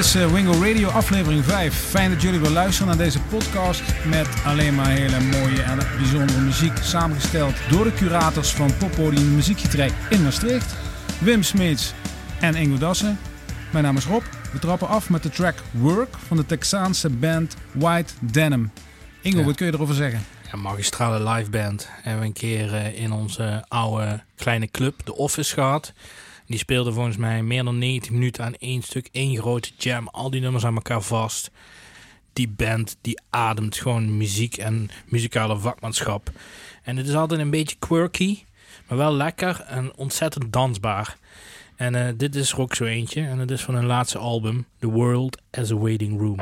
Dit is uh, Wingo Radio aflevering 5. Fijn dat jullie weer luisteren naar deze podcast met alleen maar hele mooie en bijzondere muziek samengesteld door de curators van Poppodium Muziekgetrek in Maastricht, Wim Smeets en Ingo Dassen. Mijn naam is Rob. We trappen af met de track Work van de Texaanse band White Denim. Ingo, wat kun je erover zeggen? Een magistrale live band. Hebben we een keer uh, in onze oude kleine club, The Office, gehad. Die speelde volgens mij meer dan 90 minuten aan één stuk, één grote jam. Al die nummers aan elkaar vast. Die band die ademt gewoon muziek en muzikale vakmanschap. En het is altijd een beetje quirky, maar wel lekker en ontzettend dansbaar. En uh, dit is er ook zo eentje. En het is van hun laatste album, The World as a Waiting Room.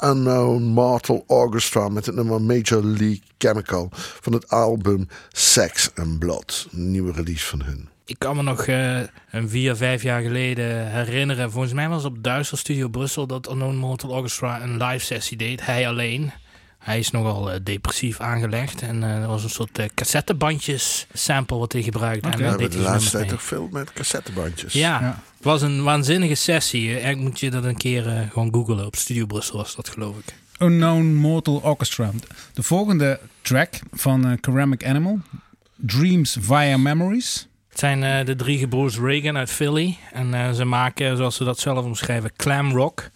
Unknown Mortal Orchestra met het nummer Major League Chemical van het album Sex and Blood. Nieuwe release van hun. Ik kan me nog uh, een vier, vijf jaar geleden herinneren. Volgens mij was op Duister Studio Brussel dat Unknown Mortal Orchestra een live sessie deed. Hij alleen. Hij is nogal uh, depressief aangelegd. En uh, er was een soort uh, cassettebandjes sample wat hij gebruikte. Okay. En we hebben de laatste tijd toch veel met cassettebandjes. Ja, ja, het was een waanzinnige sessie. Eigenlijk moet je dat een keer gewoon googlen. Op Studio Brussel was dat geloof ik. Unknown Mortal Orchestra. De volgende track van Ceramic Animal. Dreams via Memories. Het zijn uh, de drie gebroers Reagan uit Philly. En uh, ze maken, zoals ze dat zelf omschrijven, clam rock.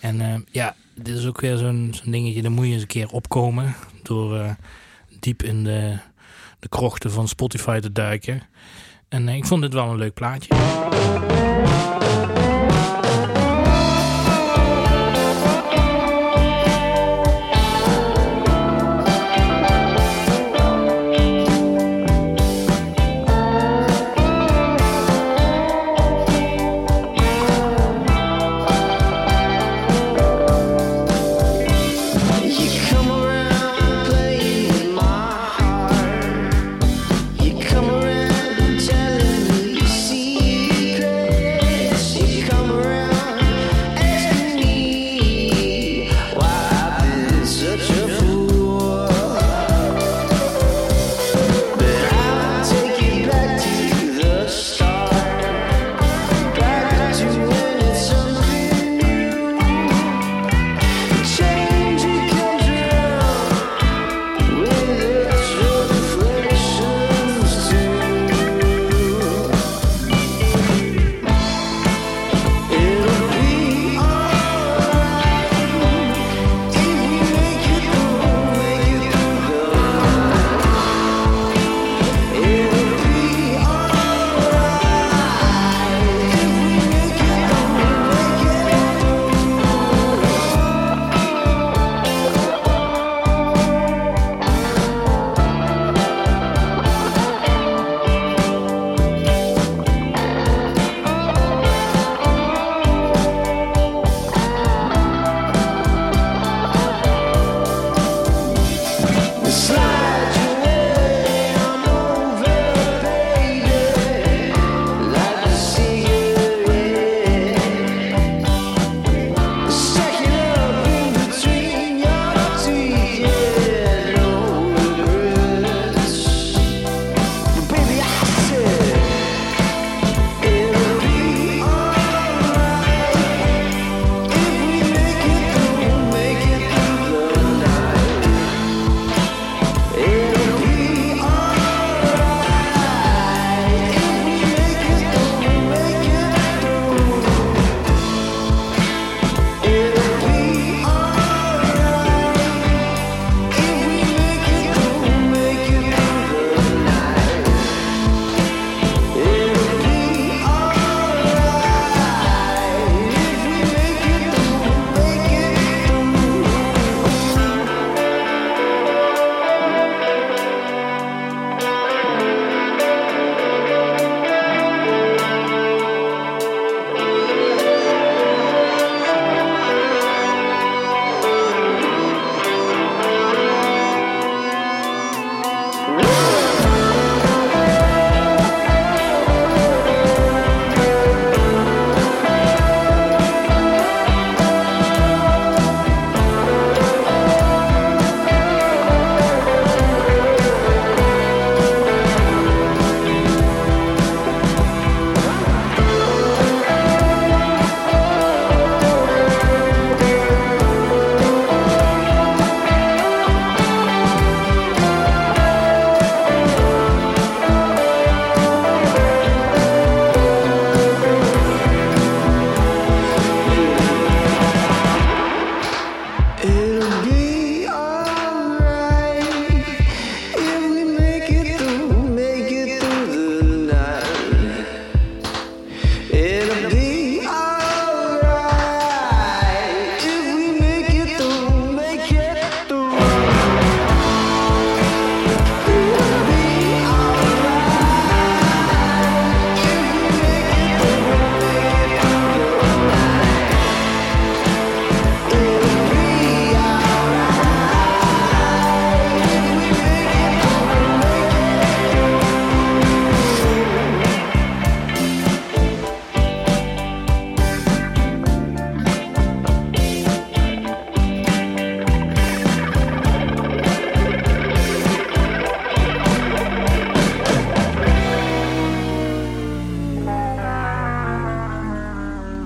En uh, ja, dit is ook weer zo'n zo dingetje, daar moet je eens een keer opkomen. Door diep in de, de krochten van Spotify te duiken. En ik vond dit wel een leuk plaatje.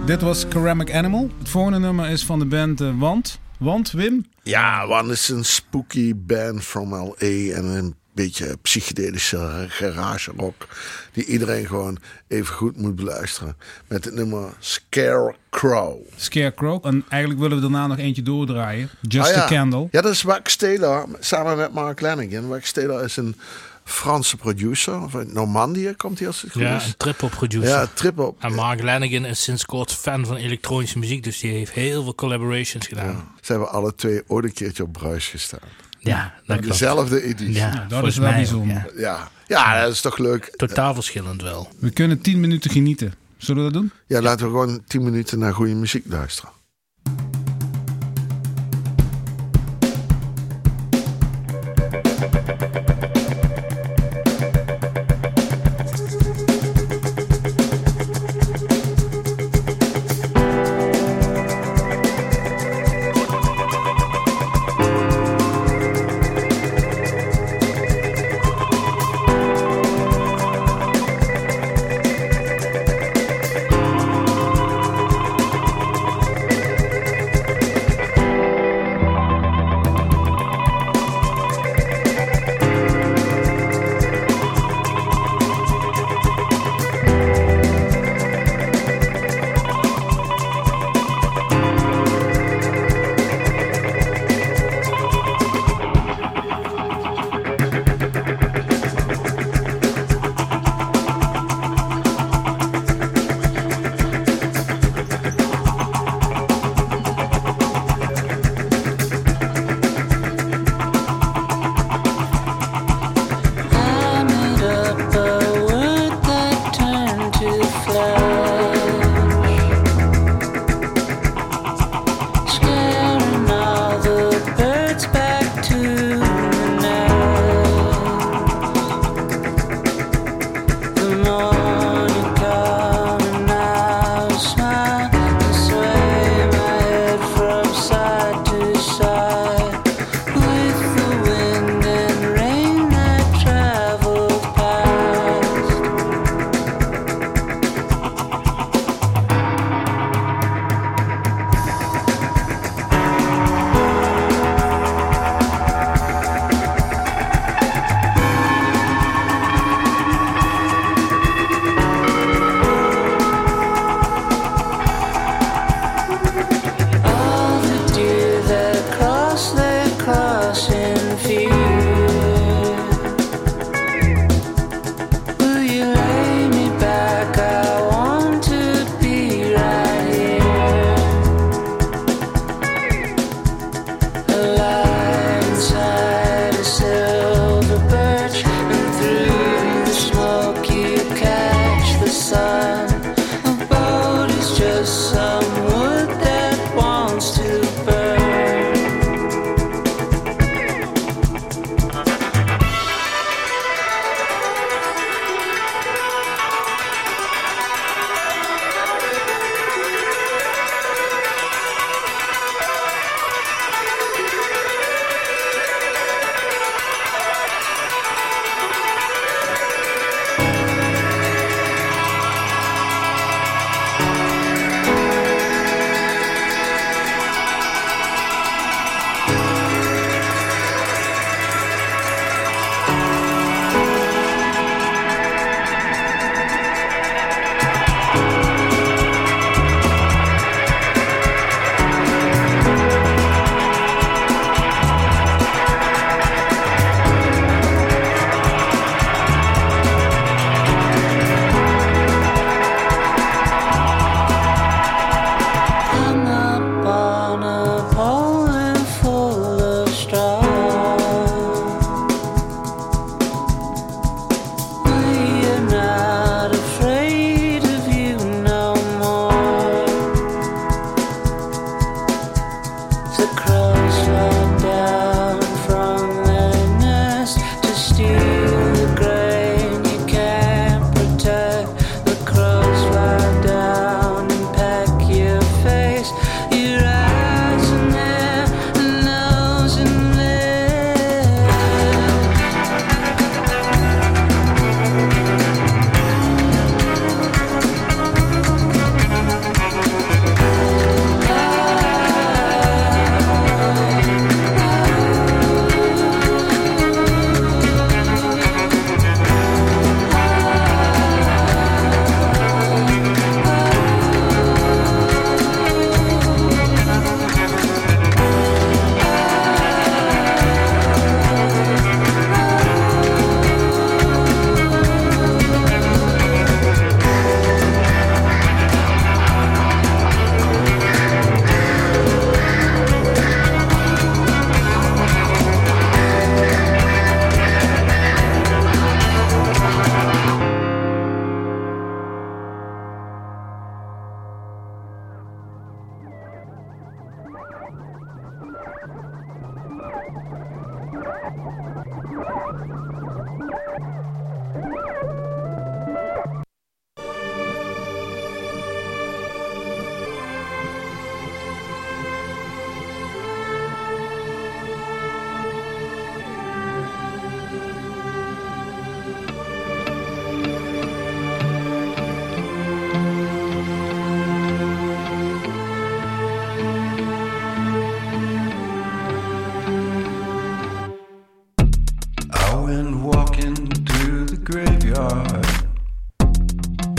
Dit was Ceramic Animal. Het volgende nummer is van de band uh, Want. Want, Wim? Ja, Want is een spooky band from L.A. en een beetje psychedelische garage rock. Die iedereen gewoon even goed moet beluisteren. Met het nummer Scarecrow. Scarecrow. En eigenlijk willen we daarna nog eentje doordraaien. Just ah, ja. a Candle. Ja, dat is Wax Taylor samen met Mark Lanigan. Wax Taylor is een Franse producer. Uit Normandië komt hij als het goed Ja, is. een triple producer. Ja, triple. En Mark Lanigan is sinds kort fan van elektronische muziek, dus die heeft heel veel collaborations gedaan. Ze hebben alle twee ooit een keertje op Bruis gestaan. Ja, dat klopt. Dezelfde editie. Ja, Ja. dat volgens is wel mij bijzonder. ja. Ja. dat is toch leuk. Totaal verschillend wel. We kunnen 10 minuten genieten. Zullen we dat doen? Ja, laten we gewoon 10 minuten naar goede muziek luisteren.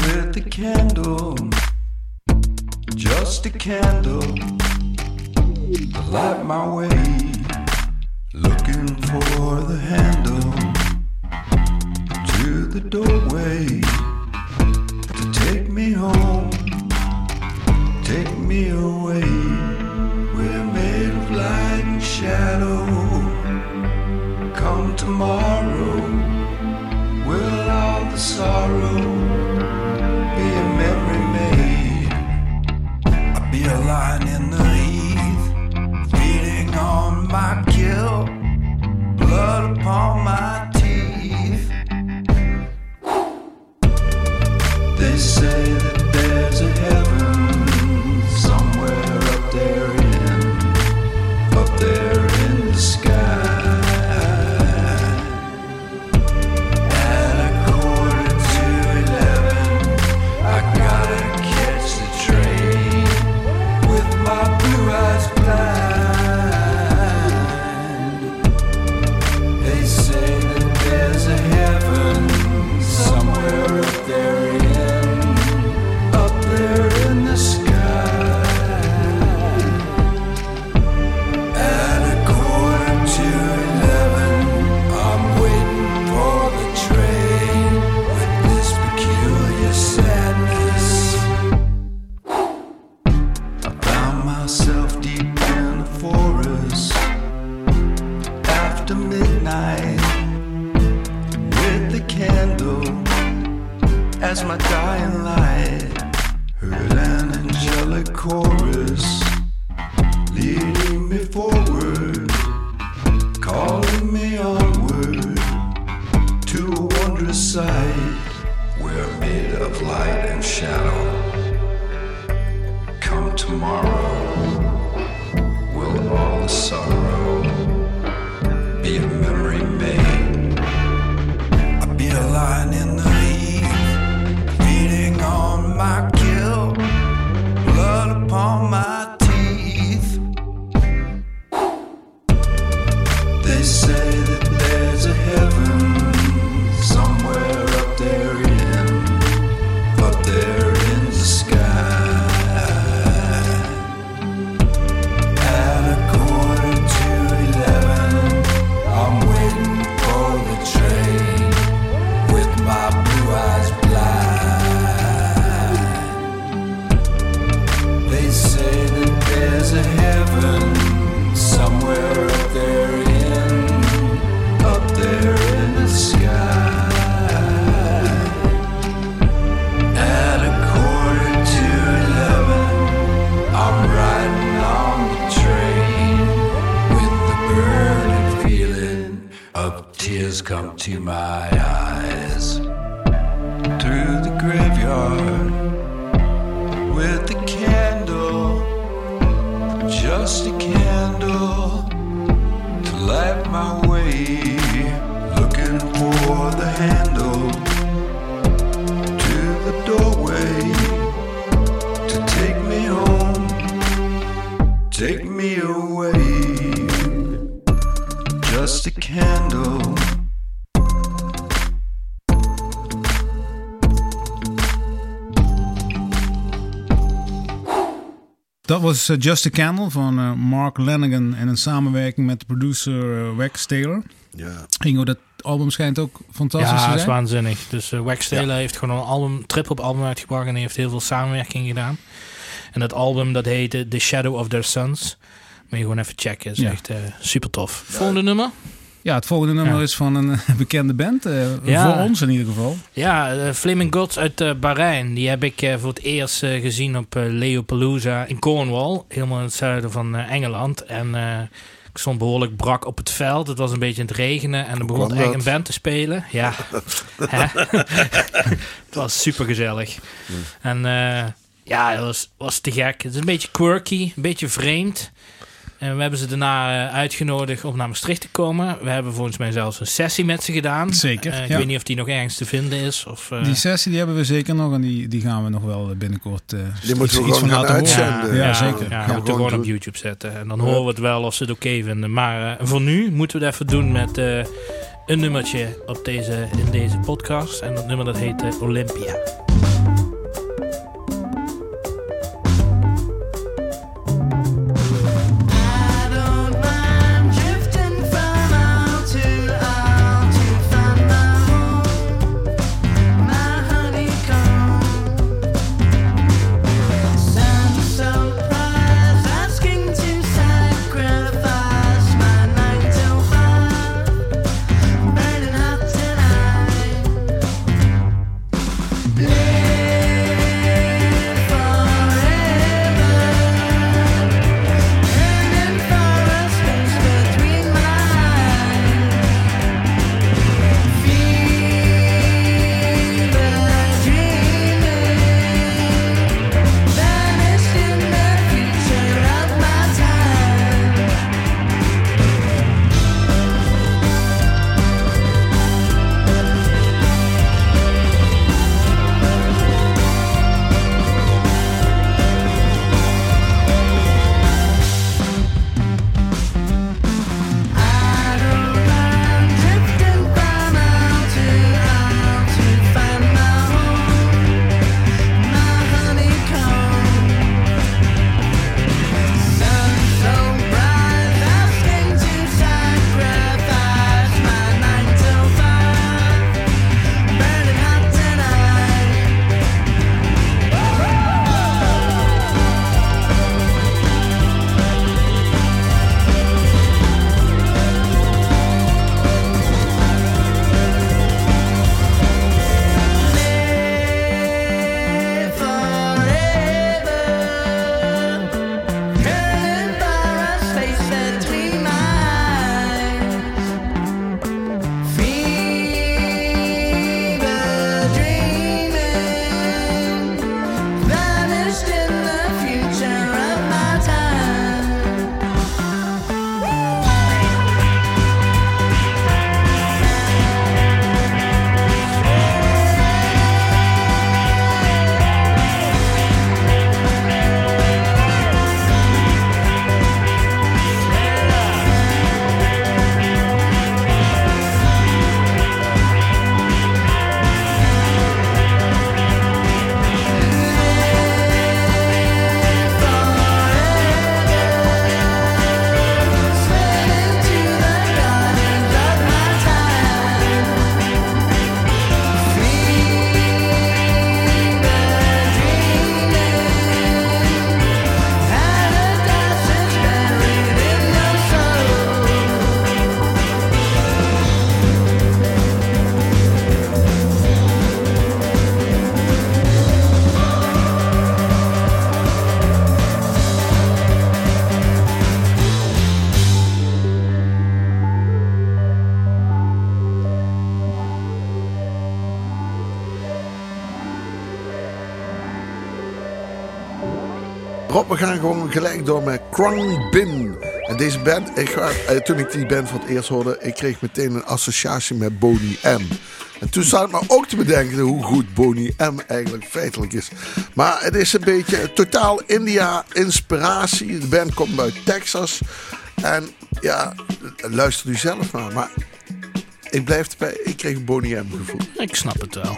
with a candle, just a candle. I light my way, looking for the handle to the doorway to take me home, take me away. sorrow. was eh, Just a Candle van eh, Mark Lennigan en een samenwerking met de producer eh, Wax Taylor. Ja. Ingo, dat album schijnt ook fantastisch ja, te zijn. Ja, is waanzinnig. Dus uh, Wax Taylor heeft gewoon een album, trip op album uitgebracht en heeft heel veel samenwerking gedaan. En dat album dat heette The Shadow of Their Sons. Moet je gewoon even checken. Is echt super tof. Volgende nummer? Ja, het volgende nummer is van een bekende band. Eh, ja. Voor ons in ieder geval. Ja, eh, Flaming Gods uit uh, Bahrein. Die heb ik voor het eerst gezien op Leopalooza in Cornwall. Helemaal in het zuiden van Engeland. En ik stond behoorlijk brak op het veld. Het was een beetje aan het regenen. En er begon een band te spelen. Ja. het was super gezellig. En ja, het was, was te gek. Het is een beetje quirky. Een beetje vreemd. En we hebben ze daarna eh, uitgenodigd om naar Maastricht te komen. We hebben volgens mij zelfs een sessie met ze gedaan. Zeker, Eh, ik ja. weet niet of die nog ergens te vinden is. Of, eh, Die sessie die hebben we zeker nog en die, die gaan we nog wel binnenkort eh Die moeten we iets, van gaan laten horen. uitzenden. Ja, ja, zeker. Ja, we moeten Gewoon gewoon op. YouTube zetten. En dan horen we het wel of ze het oké vinden. Maar eh, voor nu moeten we het even doen met eh, een nummertje op deze, in deze podcast. En dat nummer dat heet Olympia. Gaan gewoon gelijk door met Krang Bin. En deze band, ik, ga- eh, toen ik die band voor het eerst hoorde, ik kreeg meteen een associatie met Boney M. En toen zat ik me ook te bedenken hoe goed Boney M eigenlijk feitelijk is. Maar het is een beetje totaal India-inspiratie. De band komt uit Texas. En ja, luister u zelf maar. Maar ik blijf erbij, ik kreeg een Boney M gevoel. Ik snap het wel.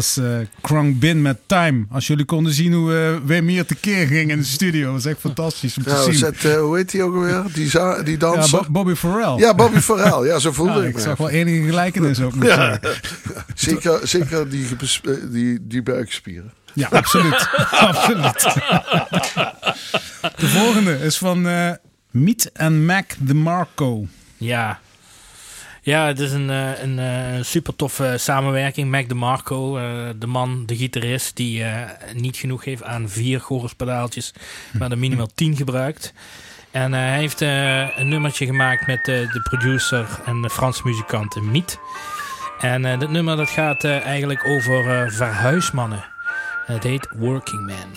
was eh, Bin met Time. Als jullie konden zien hoe eh, weer meer hier tekeer ging in de studio. Was echt fantastisch om te ja, zien. Zet, eh, hoe heet die ook alweer? Die, die danser? Ja, Bobby Farrell. Ja, Bobby Farrell. Ja, zo voelde ja, ik Ik zag wel enige gelijkenis ook. Ja. Zeker, zeker die, die, die buikspieren. Ja, absoluut. absoluut. de volgende is van Meet en Mac de Marco. Ja, ja, het is een, eh, een, eh, een super toffe samenwerking. Mac DeMarco, eh de man, de gitarist, die niet genoeg heeft aan vier choruspedaaltjes, maar er minimaal tien gebruikt. En hij heeft een nummertje gemaakt met de producer en de Franse muzikant Miet. En dat nummer dat gaat eigenlijk over verhuismannen. En het heet Working Man.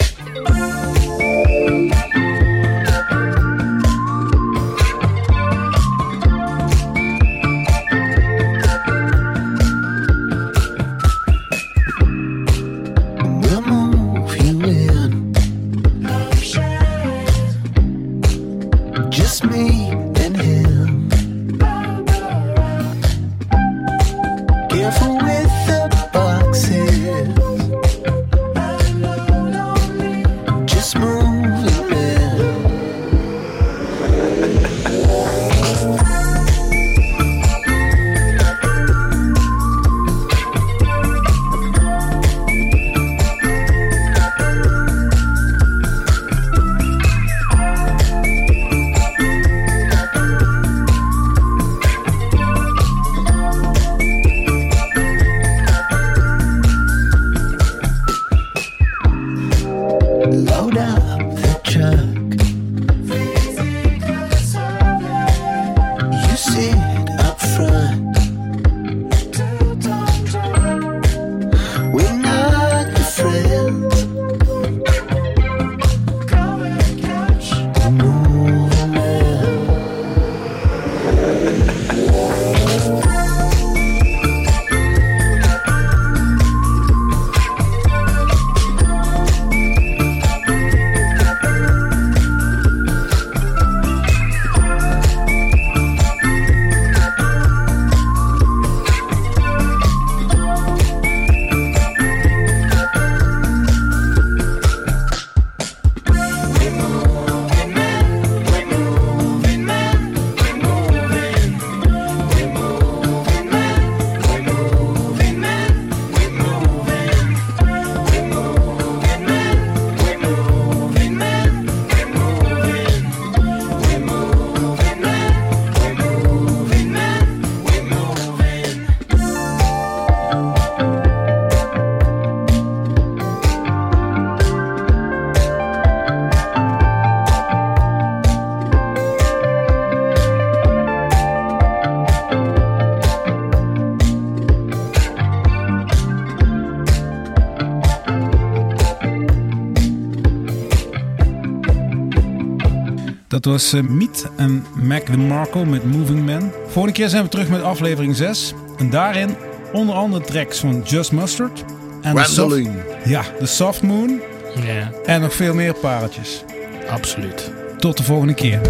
Dat was eh, Miet en Mac DeMarco met Moving Man. Volgende keer zijn we terug met aflevering 6. En daarin onder andere tracks van Just Mustard. En de soft, ja, de Soft Moon. Ja, En nog veel meer pareltjes. absoluut. Tot de volgende keer.